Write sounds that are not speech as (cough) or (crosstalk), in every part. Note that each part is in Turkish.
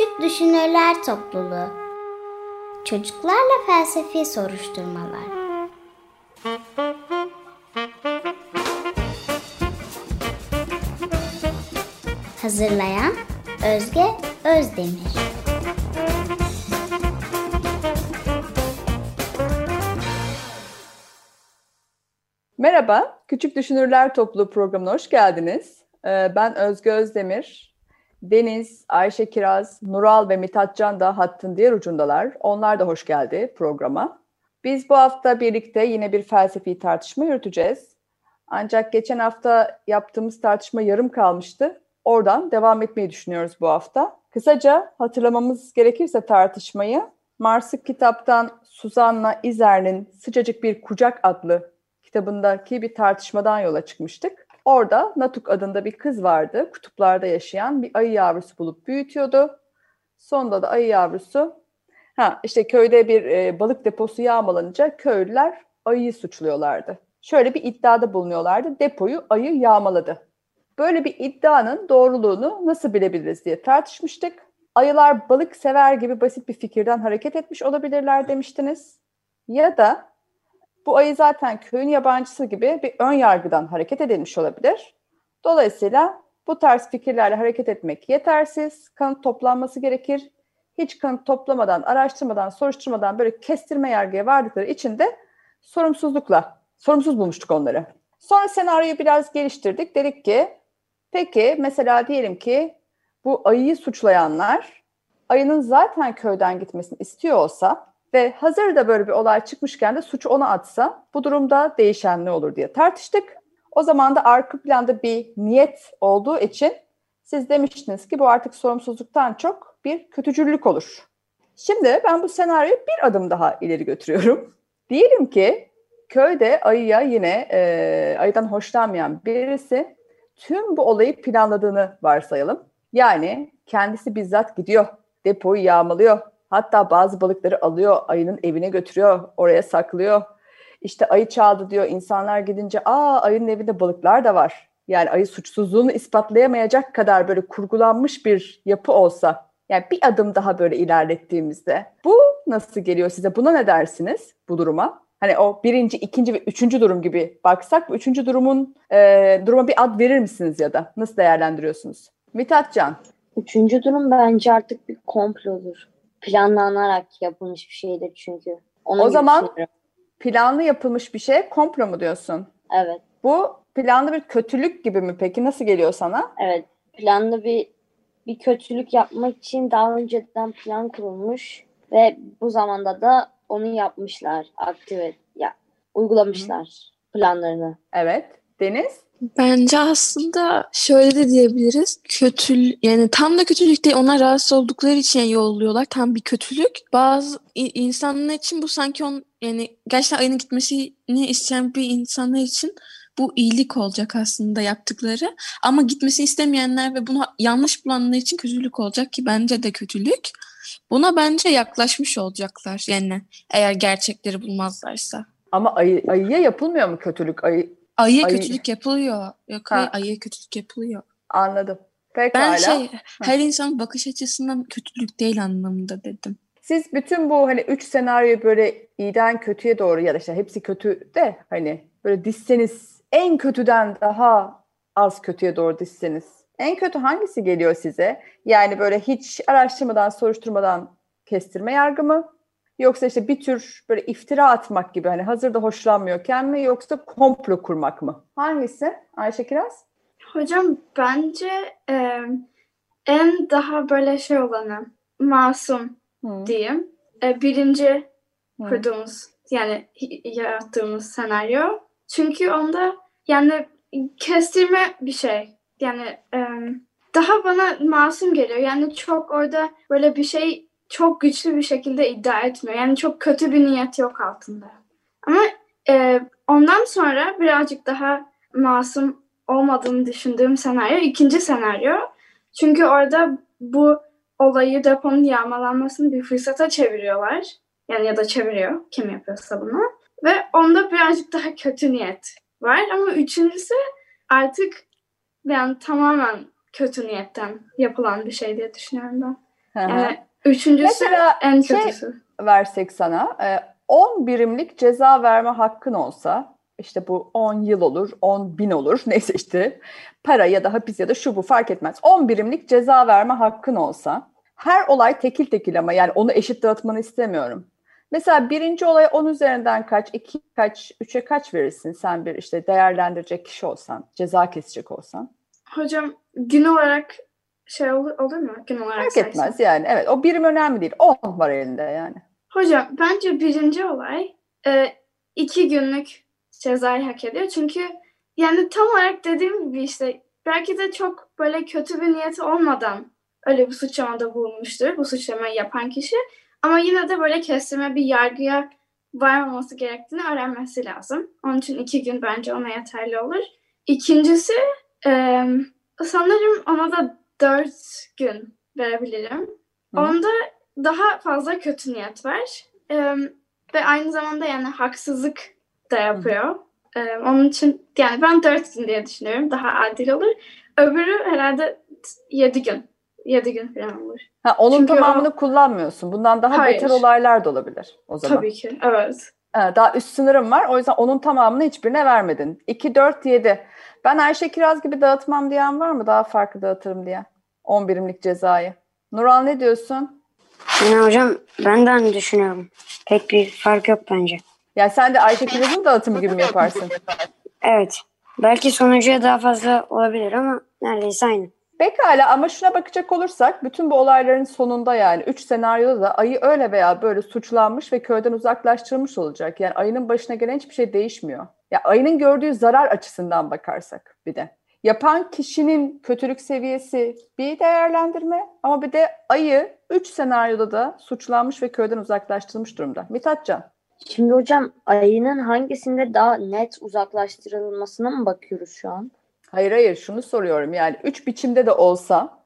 Küçük Düşünürler Topluluğu. Çocuklarla Felsefi Soruşturmalar. Hazırlayan Özge Özdemir. Merhaba, Küçük Düşünürler Topluluğu programına hoş geldiniz. Ee, ben Özge Özdemir, Deniz, Ayşe Kiraz, Nural ve Mithat Can da hattın diğer ucundalar. Onlar da hoş geldi programa. Biz bu hafta birlikte yine bir felsefi tartışma yürüteceğiz. Ancak geçen hafta yaptığımız tartışma yarım kalmıştı. Oradan devam etmeyi düşünüyoruz bu hafta. Kısaca hatırlamamız gerekirse tartışmayı Mars'ı kitaptan Suzanna İzer'in Sıcacık Bir Kucak adlı kitabındaki bir tartışmadan yola çıkmıştık. Orada Natuk adında bir kız vardı. Kutuplarda yaşayan bir ayı yavrusu bulup büyütüyordu. Sonunda da ayı yavrusu ha işte köyde bir e, balık deposu yağmalanınca köylüler ayıyı suçluyorlardı. Şöyle bir iddiada bulunuyorlardı. Depoyu ayı yağmaladı. Böyle bir iddianın doğruluğunu nasıl bilebiliriz diye tartışmıştık. Ayılar balık sever gibi basit bir fikirden hareket etmiş olabilirler demiştiniz. Ya da bu ayı zaten köyün yabancısı gibi bir ön yargıdan hareket edilmiş olabilir. Dolayısıyla bu tarz fikirlerle hareket etmek yetersiz, kanıt toplanması gerekir. Hiç kanıt toplamadan, araştırmadan, soruşturmadan böyle kestirme yargıya vardıkları için de sorumsuzlukla, sorumsuz bulmuştuk onları. Sonra senaryoyu biraz geliştirdik. Dedik ki, peki mesela diyelim ki bu ayıyı suçlayanlar ayının zaten köyden gitmesini istiyor olsa ve hazır da böyle bir olay çıkmışken de suçu ona atsa bu durumda değişen ne olur diye tartıştık. O zaman da arka planda bir niyet olduğu için siz demiştiniz ki bu artık sorumsuzluktan çok bir kötücüllük olur. Şimdi ben bu senaryoyu bir adım daha ileri götürüyorum. (laughs) Diyelim ki köyde ayıya yine e, ayıdan hoşlanmayan birisi tüm bu olayı planladığını varsayalım. Yani kendisi bizzat gidiyor, depoyu yağmalıyor, Hatta bazı balıkları alıyor, ayının evine götürüyor, oraya saklıyor. İşte ayı çaldı diyor. İnsanlar gidince aa ayının evinde balıklar da var. Yani ayı suçsuzluğunu ispatlayamayacak kadar böyle kurgulanmış bir yapı olsa yani bir adım daha böyle ilerlettiğimizde bu nasıl geliyor size? Buna ne dersiniz bu duruma? Hani o birinci, ikinci ve üçüncü durum gibi baksak üçüncü durumun e, duruma bir ad verir misiniz ya da nasıl değerlendiriyorsunuz? Mithat Can. Üçüncü durum bence artık bir komplodur planlanarak yapılmış bir şeydir çünkü. Onu o zaman planlı yapılmış bir şey komplo mu diyorsun? Evet. Bu planlı bir kötülük gibi mi peki? Nasıl geliyor sana? Evet. Planlı bir bir kötülük yapmak için daha önceden plan kurulmuş ve bu zamanda da onu yapmışlar, aktive ya uygulamışlar Hı. planlarını. Evet. Deniz? Bence aslında şöyle de diyebiliriz. Kötül yani tam da kötülük değil. Onlar rahatsız oldukları için yolluyorlar. Tam bir kötülük. Bazı insanlar için bu sanki on yani gerçekten ayının gitmesini isteyen bir insanlar için bu iyilik olacak aslında yaptıkları. Ama gitmesini istemeyenler ve bunu yanlış bulanlar için kötülük olacak ki bence de kötülük. Buna bence yaklaşmış olacaklar yani eğer gerçekleri bulmazlarsa. Ama ayı, ayıya yapılmıyor mu kötülük? Ayı, Ayıya Ayı... kötülük yapılıyor. Yok hayır, ayıya kötülük yapılıyor. Anladım. Pekala. Ben şey her insanın bakış açısından kötülük değil anlamında dedim. Siz bütün bu hani üç senaryo böyle iyiden kötüye doğru ya da işte hepsi kötü de hani böyle dizseniz en kötüden daha az kötüye doğru dizseniz en kötü hangisi geliyor size? Yani böyle hiç araştırmadan, soruşturmadan kestirme yargı mı? Yoksa işte bir tür böyle iftira atmak gibi hani hazırda hoşlanmıyorken mi yoksa komplo kurmak mı? Hangisi Ayşe Kiraz? Hocam bence e, en daha böyle şey olanı masum hmm. diyeyim. E, birinci hmm. kurduğumuz yani yarattığımız senaryo. Çünkü onda yani kestirme bir şey. Yani e, daha bana masum geliyor. Yani çok orada böyle bir şey çok güçlü bir şekilde iddia etmiyor. Yani çok kötü bir niyet yok altında. Ama e, ondan sonra birazcık daha masum olmadığını düşündüğüm senaryo ikinci senaryo. Çünkü orada bu olayı deponun yağmalanmasını bir fırsata çeviriyorlar. Yani ya da çeviriyor kim yapıyorsa bunu. Ve onda birazcık daha kötü niyet var. Ama üçüncüsü artık yani tamamen kötü niyetten yapılan bir şey diye düşünüyorum ben. Yani üçüncüsü Mesela en şey- kötüsü. versek sana e, 10 birimlik ceza verme hakkın olsa işte bu 10 yıl olur, 10 bin olur (laughs) neyse işte para ya da hapis ya da şu bu fark etmez. 10 birimlik ceza verme hakkın olsa her olay tekil tekil ama yani onu eşit dağıtmanı istemiyorum. Mesela birinci olay 10 üzerinden kaç, iki kaç, üçe kaç verirsin sen bir işte değerlendirecek kişi olsan, ceza kesecek olsan. Hocam gün olarak şey olur, olur mu? Gün olarak Fark saysam. etmez yani evet o birim önemli değil. 10 var elinde yani. Hocam bence birinci olay e, iki günlük cezayı hak ediyor. Çünkü yani tam olarak dediğim gibi işte belki de çok böyle kötü bir niyeti olmadan öyle bir suçlamada bulunmuştur bu suçlamayı yapan kişi. Ama yine de böyle kestirme bir yargıya varmaması gerektiğini öğrenmesi lazım. Onun için iki gün bence ona yeterli olur. İkincisi e, sanırım ona da dört gün verebilirim. Hı. Onda daha fazla kötü niyet var. Ee, ve aynı zamanda yani haksızlık da yapıyor. Ee, onun için yani ben dört gün diye düşünüyorum. Daha adil olur. Öbürü herhalde yedi gün. Yedi gün falan olur. Ha, onun Çünkü o- tamamını kullanmıyorsun. Bundan daha Hayır. beter olaylar da olabilir o zaman. Tabii ki. Evet. Ha, daha üst sınırım var. O yüzden onun tamamını hiçbirine vermedin. 2, 4, 7. Ben Ayşe Kiraz gibi dağıtmam diyen var mı? Daha farklı dağıtırım diye. 10 birimlik cezayı. Nural ne diyorsun? Yani hocam ben de aynı düşünüyorum. Pek bir fark yok bence. Yani sen de Ayşe Kiraz'ın dağıtımı gibi mi yaparsın? Evet. Belki sonucuya daha fazla olabilir ama neredeyse aynı. Pekala ama şuna bakacak olursak bütün bu olayların sonunda yani 3 senaryoda da ayı öyle veya böyle suçlanmış ve köyden uzaklaştırılmış olacak. Yani ayının başına gelen hiçbir şey değişmiyor. Ya ayının gördüğü zarar açısından bakarsak bir de. Yapan kişinin kötülük seviyesi bir değerlendirme ama bir de ayı 3 senaryoda da suçlanmış ve köyden uzaklaştırılmış durumda. Mithatcan. Şimdi hocam ayının hangisinde daha net uzaklaştırılmasına mı bakıyoruz şu an? Hayır hayır şunu soruyorum yani üç biçimde de olsa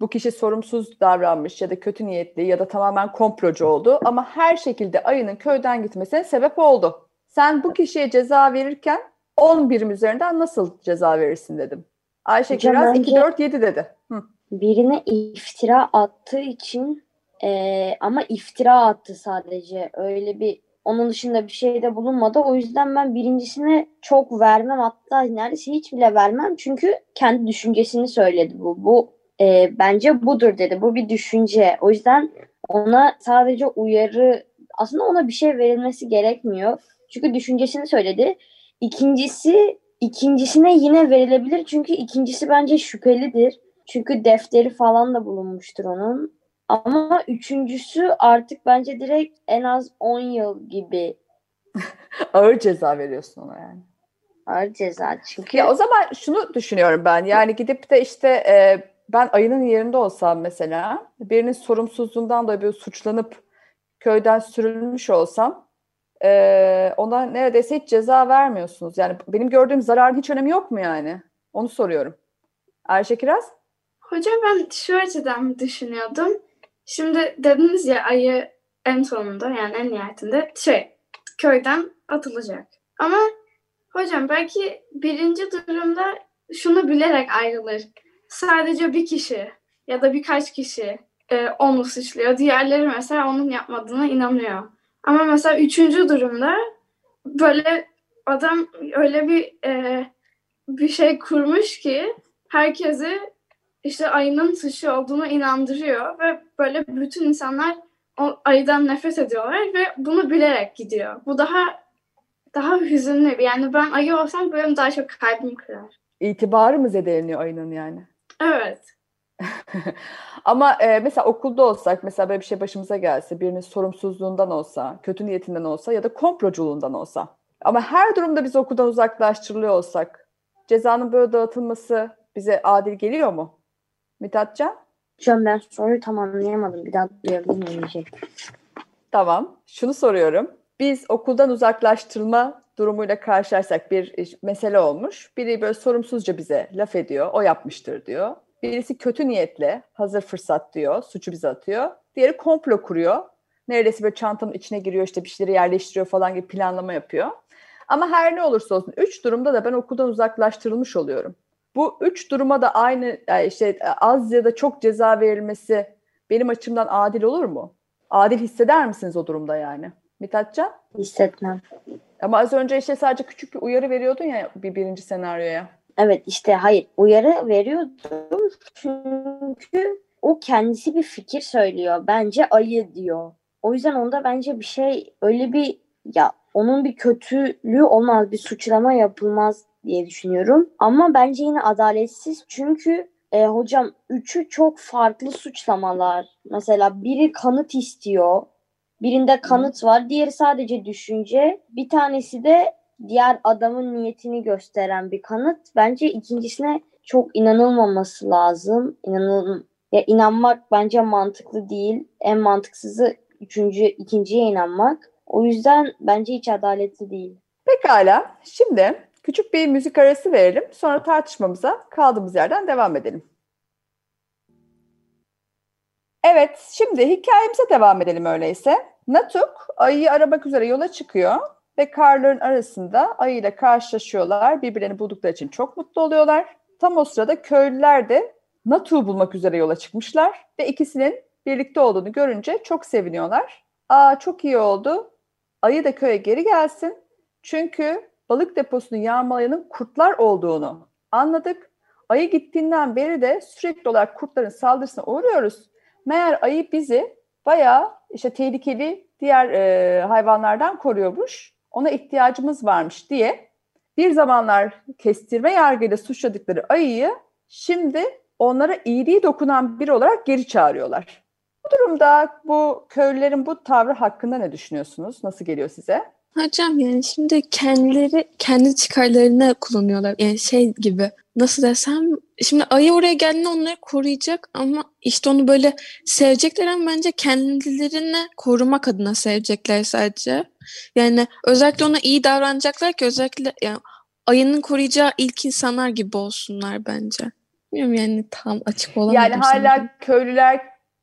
bu kişi sorumsuz davranmış ya da kötü niyetli ya da tamamen komplocu oldu ama her şekilde ayının köyden gitmesine sebep oldu. Sen bu kişiye ceza verirken 10 birim üzerinden nasıl ceza verirsin dedim. Ayşe Hocam Kiraz bence- 2, 4, 7 dedi. Hı. Birine iftira attığı için eee, ama iftira attı sadece. Öyle bir onun dışında bir şey de bulunmadı. O yüzden ben birincisine çok vermem. Hatta neredeyse hiç bile vermem. Çünkü kendi düşüncesini söyledi bu. Bu eee, bence budur dedi. Bu bir düşünce. O yüzden ona sadece uyarı aslında ona bir şey verilmesi gerekmiyor. Çünkü düşüncesini söyledi. İkincisi ikincisine yine verilebilir. Çünkü ikincisi bence şüphelidir. Çünkü defteri falan da bulunmuştur onun. Ama üçüncüsü artık bence direkt en az 10 yıl gibi (laughs) Ağır ceza veriyorsun ona yani. ağır ceza. Çünkü Ya o zaman şunu düşünüyorum ben. Yani gidip de işte e, ben ayının yerinde olsam mesela birinin sorumsuzluğundan dolayı böyle suçlanıp köyden sürülmüş olsam e, ona neredeyse hiç ceza vermiyorsunuz. Yani benim gördüğüm zararın hiç önemi yok mu yani? Onu soruyorum. Ayşe Kiraz? Hocam ben şu açıdan düşünüyordum. Şimdi dediniz ya ayı en sonunda yani en nihayetinde şey köyden atılacak. Ama hocam belki birinci durumda şunu bilerek ayrılır. Sadece bir kişi ya da birkaç kişi e, onu suçluyor. Diğerleri mesela onun yapmadığına inanıyor. Ama mesela üçüncü durumda böyle adam öyle bir e, bir şey kurmuş ki herkesi işte ayının suçu olduğunu inandırıyor ve böyle bütün insanlar o ayıdan nefret ediyorlar ve bunu bilerek gidiyor. Bu daha daha hüzünlü. Yani ben ayı olsam benim daha çok kalbim kırar. İtibarı mı zedeleniyor ayının yani? Evet. (laughs) Ama e, mesela okulda olsak, mesela böyle bir şey başımıza gelse, birinin sorumsuzluğundan olsa, kötü niyetinden olsa ya da komploculuğundan olsa. Ama her durumda biz okuldan uzaklaştırılıyor olsak, cezanın böyle dağıtılması bize adil geliyor mu? Mithatcan? hocam ben soruyu tam anlayamadım. Bir daha duyabilir miyim diyecek. Tamam. Şunu soruyorum. Biz okuldan uzaklaştırılma durumuyla karşılaşsak bir mesele olmuş. Biri böyle sorumsuzca bize laf ediyor. O yapmıştır diyor. Birisi kötü niyetle hazır fırsat diyor. Suçu bize atıyor. Diğeri komplo kuruyor. Neredeyse böyle çantanın içine giriyor işte bir şeyleri yerleştiriyor falan gibi planlama yapıyor. Ama her ne olursa olsun üç durumda da ben okuldan uzaklaştırılmış oluyorum. Bu üç duruma da aynı yani işte az ya da çok ceza verilmesi benim açımdan adil olur mu? Adil hisseder misiniz o durumda yani? Mithatcan? Hissetmem. Ama az önce işte sadece küçük bir uyarı veriyordun ya bir birinci senaryoya. Evet işte hayır uyarı veriyordum çünkü o kendisi bir fikir söylüyor. Bence ayı diyor. O yüzden onda bence bir şey öyle bir ya onun bir kötülüğü olmaz, bir suçlama yapılmaz diye düşünüyorum. Ama bence yine adaletsiz çünkü e, hocam üçü çok farklı suçlamalar. Mesela biri kanıt istiyor. Birinde kanıt var. Diğeri sadece düşünce. Bir tanesi de diğer adamın niyetini gösteren bir kanıt. Bence ikincisine çok inanılmaması lazım. İnanıl ya inanmak bence mantıklı değil. En mantıksızı üçüncü, ikinciye inanmak. O yüzden bence hiç adaletli değil. Pekala. Şimdi küçük bir müzik arası verelim. Sonra tartışmamıza kaldığımız yerden devam edelim. Evet, şimdi hikayemize devam edelim öyleyse. Natuk ayıyı aramak üzere yola çıkıyor ve karların arasında ayıyla karşılaşıyorlar. Birbirlerini buldukları için çok mutlu oluyorlar. Tam o sırada köylüler de Natuk'u bulmak üzere yola çıkmışlar ve ikisinin birlikte olduğunu görünce çok seviniyorlar. Aa çok iyi oldu. Ayı da köye geri gelsin. Çünkü balık deposunu yağmalayanın kurtlar olduğunu anladık. Ayı gittiğinden beri de sürekli olarak kurtların saldırısına uğruyoruz. Meğer ayı bizi bayağı işte tehlikeli diğer e, hayvanlardan koruyormuş. Ona ihtiyacımız varmış diye bir zamanlar kestirme yargıyla suçladıkları ayıyı şimdi onlara iyiliği dokunan biri olarak geri çağırıyorlar. Bu durumda bu köylülerin bu tavrı hakkında ne düşünüyorsunuz? Nasıl geliyor size? Hocam yani şimdi kendileri kendi çıkarlarını kullanıyorlar. Yani şey gibi nasıl desem şimdi ayı oraya geldiğinde onları koruyacak ama işte onu böyle sevecekler ama bence kendilerini korumak adına sevecekler sadece. Yani özellikle ona iyi davranacaklar ki özellikle yani ayının koruyacağı ilk insanlar gibi olsunlar bence. Bilmiyorum yani tam açık olamadım. Yani hala sanırım. köylüler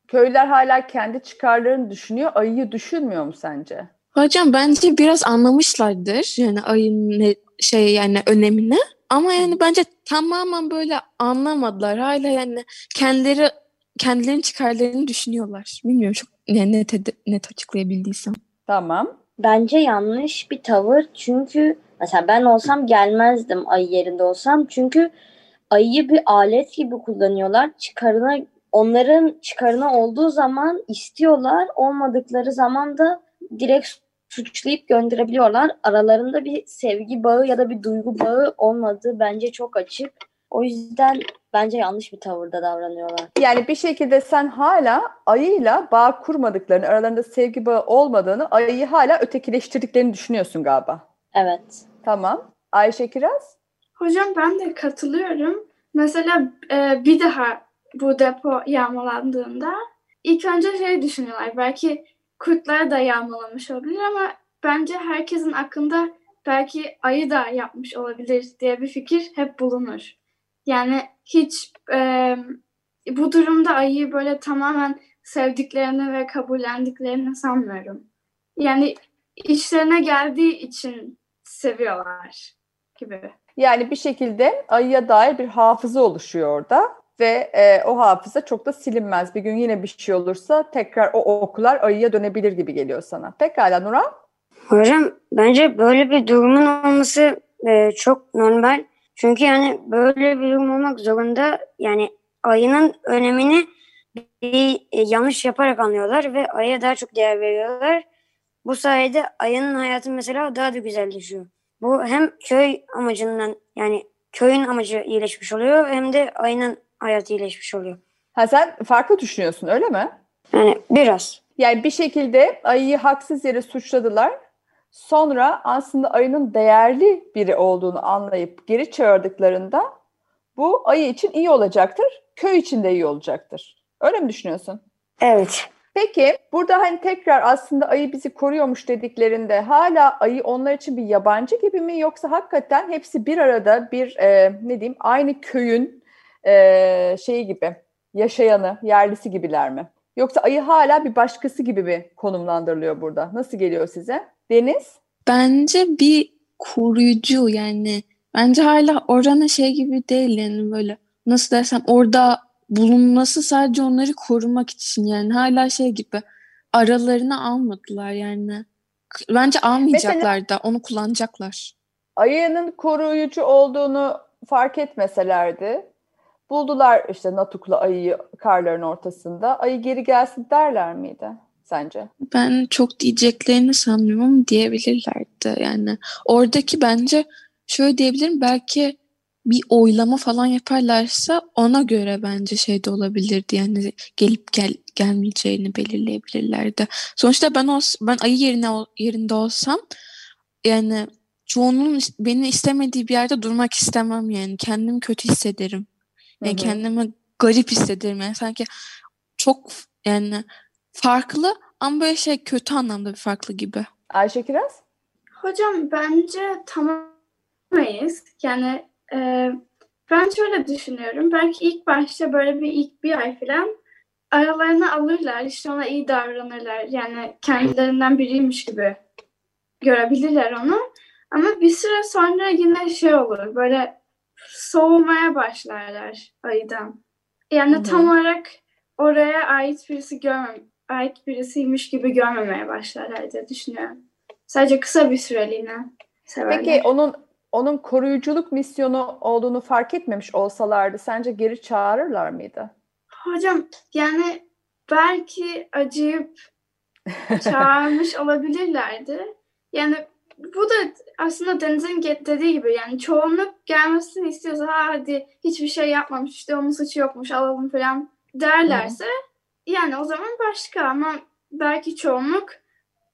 köylüler hala kendi çıkarlarını düşünüyor. Ayıyı düşünmüyor mu sence? Hocam bence biraz anlamışlardır yani ayın ne, şey yani önemini ama yani bence tamamen böyle anlamadılar. Hala yani kendileri kendilerinin çıkarlarını düşünüyorlar. Bilmiyorum çok yani net, net açıklayabildiysem. Tamam. Bence yanlış bir tavır çünkü mesela ben olsam gelmezdim ayı yerinde olsam çünkü ayıyı bir alet gibi kullanıyorlar. Çıkarına onların çıkarına olduğu zaman istiyorlar, olmadıkları zaman da direkt suçlayıp gönderebiliyorlar. Aralarında bir sevgi bağı ya da bir duygu bağı olmadığı bence çok açık. O yüzden bence yanlış bir tavırda davranıyorlar. Yani bir şekilde sen hala ayıyla bağ kurmadıklarını, aralarında sevgi bağı olmadığını, ayıyı hala ötekileştirdiklerini düşünüyorsun galiba. Evet. Tamam. Ayşe Kiraz? Hocam ben de katılıyorum. Mesela e, bir daha bu depo yağmalandığında ilk önce şey düşünüyorlar. Belki kurtlar da yağmalamış olabilir ama bence herkesin aklında belki ayı da yapmış olabilir diye bir fikir hep bulunur. Yani hiç e, bu durumda ayıyı böyle tamamen sevdiklerini ve kabullendiklerini sanmıyorum. Yani işlerine geldiği için seviyorlar gibi. Yani bir şekilde ayıya dair bir hafıza oluşuyor orada ve e, o hafıza çok da silinmez. Bir gün yine bir şey olursa tekrar o okular ayıya dönebilir gibi geliyor sana. Pekala Nuran? Hocam bence böyle bir durumun olması e, çok normal. Çünkü yani böyle bir durum olmak zorunda. Yani ayının önemini bir e, yanlış yaparak anlıyorlar ve ayıya daha çok değer veriyorlar. Bu sayede ayının hayatı mesela daha da güzelleşiyor. Bu hem köy amacından yani köyün amacı iyileşmiş oluyor hem de ayının hayatı iyileşmiş oluyor. Ha sen farklı düşünüyorsun öyle mi? Yani biraz. Yani bir şekilde ayıyı haksız yere suçladılar. Sonra aslında ayının değerli biri olduğunu anlayıp geri çağırdıklarında bu ayı için iyi olacaktır, köy için de iyi olacaktır. Öyle mi düşünüyorsun? Evet. Peki burada hani tekrar aslında ayı bizi koruyormuş dediklerinde hala ayı onlar için bir yabancı gibi mi yoksa hakikaten hepsi bir arada bir e, ne diyeyim aynı köyün e, şeyi gibi yaşayanı, yerlisi gibiler mi? Yoksa ayı hala bir başkası gibi mi konumlandırılıyor burada? Nasıl geliyor size? Deniz? Bence bir koruyucu yani. Bence hala oranın şey gibi değil yani böyle nasıl desem orada bulunması sadece onları korumak için yani hala şey gibi aralarına almadılar yani. Bence almayacaklar Mesela, da onu kullanacaklar. Ayının koruyucu olduğunu fark etmeselerdi buldular işte Natuk'la ayıyı karların ortasında. Ayı geri gelsin derler miydi sence? Ben çok diyeceklerini sanmıyorum diyebilirlerdi. Yani oradaki bence şöyle diyebilirim belki bir oylama falan yaparlarsa ona göre bence şey de olabilirdi. Yani gelip gel gelmeyeceğini belirleyebilirlerdi. Sonuçta ben ol, ben ayı yerine yerinde olsam yani çoğunun beni istemediği bir yerde durmak istemem yani. Kendimi kötü hissederim. Yani Hı-hı. kendimi garip hissederim yani sanki çok yani farklı ama böyle şey kötü anlamda bir farklı gibi. Ayşe Kiraz? Hocam bence tamamayız. Yani e, ben şöyle düşünüyorum. Belki ilk başta böyle bir ilk bir ay falan aralarına alırlar. işte ona iyi davranırlar. Yani kendilerinden biriymiş gibi görebilirler onu. Ama bir süre sonra yine şey olur. Böyle soğumaya başlarlar ayıdan. Yani Hı-hı. tam olarak oraya ait birisi görmem, ait birisiymiş gibi görmemeye başlarlar diye düşünüyorum. Sadece kısa bir süreliğine severler. Peki onun onun koruyuculuk misyonu olduğunu fark etmemiş olsalardı sence geri çağırırlar mıydı? Hocam yani belki acıyıp (laughs) çağırmış olabilirlerdi. Yani bu da aslında Deniz'in dediği gibi yani çoğunluk gelmesini istiyorsa ha hadi hiçbir şey yapmamış işte onun suçu yokmuş alalım falan derlerse Hı. yani o zaman başka ama belki çoğunluk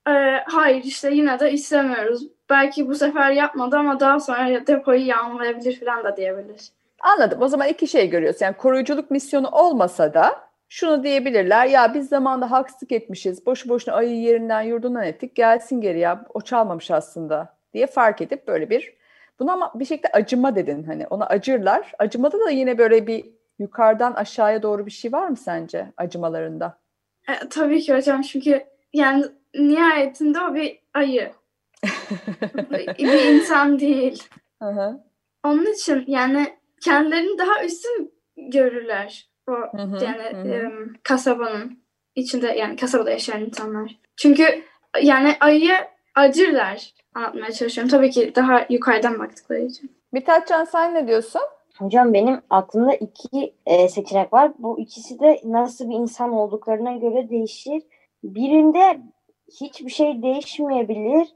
e, hayır işte yine de istemiyoruz. Belki bu sefer yapmadı ama daha sonra depoyu yağmalayabilir falan da diyebilir. Anladım. O zaman iki şey görüyoruz. Yani koruyuculuk misyonu olmasa da şunu diyebilirler. Ya biz zamanda haksızlık etmişiz. Boşu boşuna ayı yerinden yurdundan ettik. Gelsin geri ya. O çalmamış aslında diye fark edip böyle bir bunu ama bir şekilde acıma dedin hani ona acırlar. Acımada da yine böyle bir yukarıdan aşağıya doğru bir şey var mı sence acımalarında? E, tabii ki hocam çünkü yani nihayetinde o bir ayı. (laughs) bir insan değil. Hı hı. Onun için yani kendilerini daha üstün görürler. O hı hı, yani hı. E, kasabanın içinde yani kasabada yaşayan insanlar. Çünkü yani ayı acırlar anlatmaya çalışıyorum. Tabii ki daha yukarıdan baktıkları için. Mithatcan sen ne diyorsun? Hocam benim aklımda iki e, seçenek var. Bu ikisi de nasıl bir insan olduklarına göre değişir. Birinde hiçbir şey değişmeyebilir.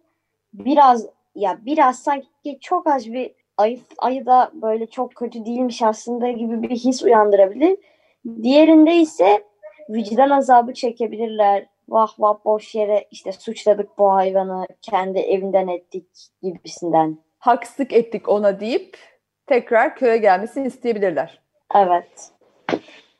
Biraz ya biraz sanki çok az bir ayı, ayı da böyle çok kötü değilmiş aslında gibi bir his uyandırabilir. Diğerinde ise vicdan azabı çekebilirler. Vah vah boş yere işte suçladık bu hayvanı, kendi evinden ettik gibisinden. Haksızlık ettik ona deyip tekrar köye gelmesini isteyebilirler. Evet.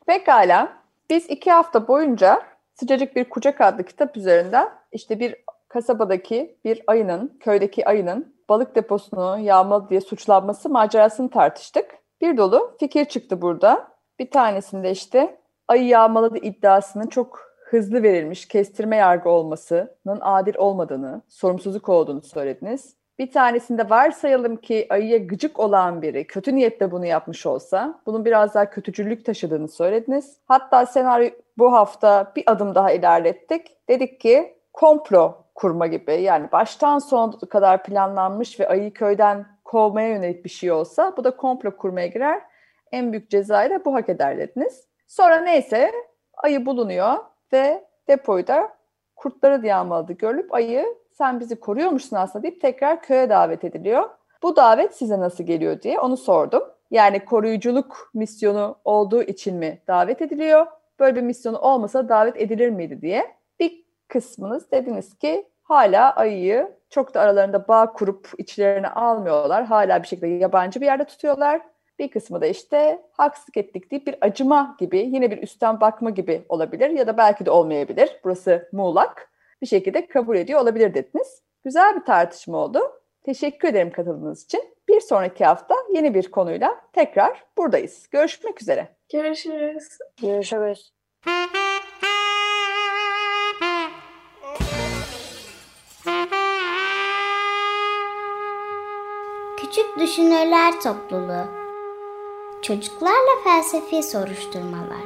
Pekala. Biz iki hafta boyunca Sıcacık Bir Kucak adlı kitap üzerinden işte bir kasabadaki bir ayının, köydeki ayının balık deposunu yağmalı diye suçlanması macerasını tartıştık. Bir dolu fikir çıktı burada. Bir tanesinde işte ayı yağmaladı iddiasının çok hızlı verilmiş kestirme yargı olmasının adil olmadığını, sorumsuzluk olduğunu söylediniz. Bir tanesinde varsayalım ki ayıya gıcık olan biri kötü niyetle bunu yapmış olsa bunun biraz daha kötücüllük taşıdığını söylediniz. Hatta senaryo bu hafta bir adım daha ilerlettik. Dedik ki komplo kurma gibi yani baştan sona kadar planlanmış ve ayıyı köyden kovmaya yönelik bir şey olsa bu da komplo kurmaya girer. En büyük cezayı da bu hak eder dediniz. Sonra neyse ayı bulunuyor ve depoyu da kurtları diye almalı görülüp ayı sen bizi koruyormuşsun aslında deyip tekrar köye davet ediliyor. Bu davet size nasıl geliyor diye onu sordum. Yani koruyuculuk misyonu olduğu için mi davet ediliyor? Böyle bir misyonu olmasa davet edilir miydi diye. Bir kısmınız dediniz ki hala ayıyı çok da aralarında bağ kurup içlerine almıyorlar. Hala bir şekilde yabancı bir yerde tutuyorlar. Bir kısmı da işte haksızlık ettik deyip bir acıma gibi yine bir üstten bakma gibi olabilir ya da belki de olmayabilir. Burası muğlak bir şekilde kabul ediyor olabilir dediniz. Güzel bir tartışma oldu. Teşekkür ederim katıldığınız için. Bir sonraki hafta yeni bir konuyla tekrar buradayız. Görüşmek üzere. Görüşürüz. Görüşürüz. Küçük Düşünürler Topluluğu Çocuklarla felsefi soruşturmalar.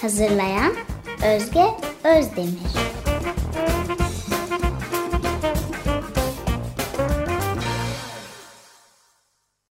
Hazırlayan Özge Özdemir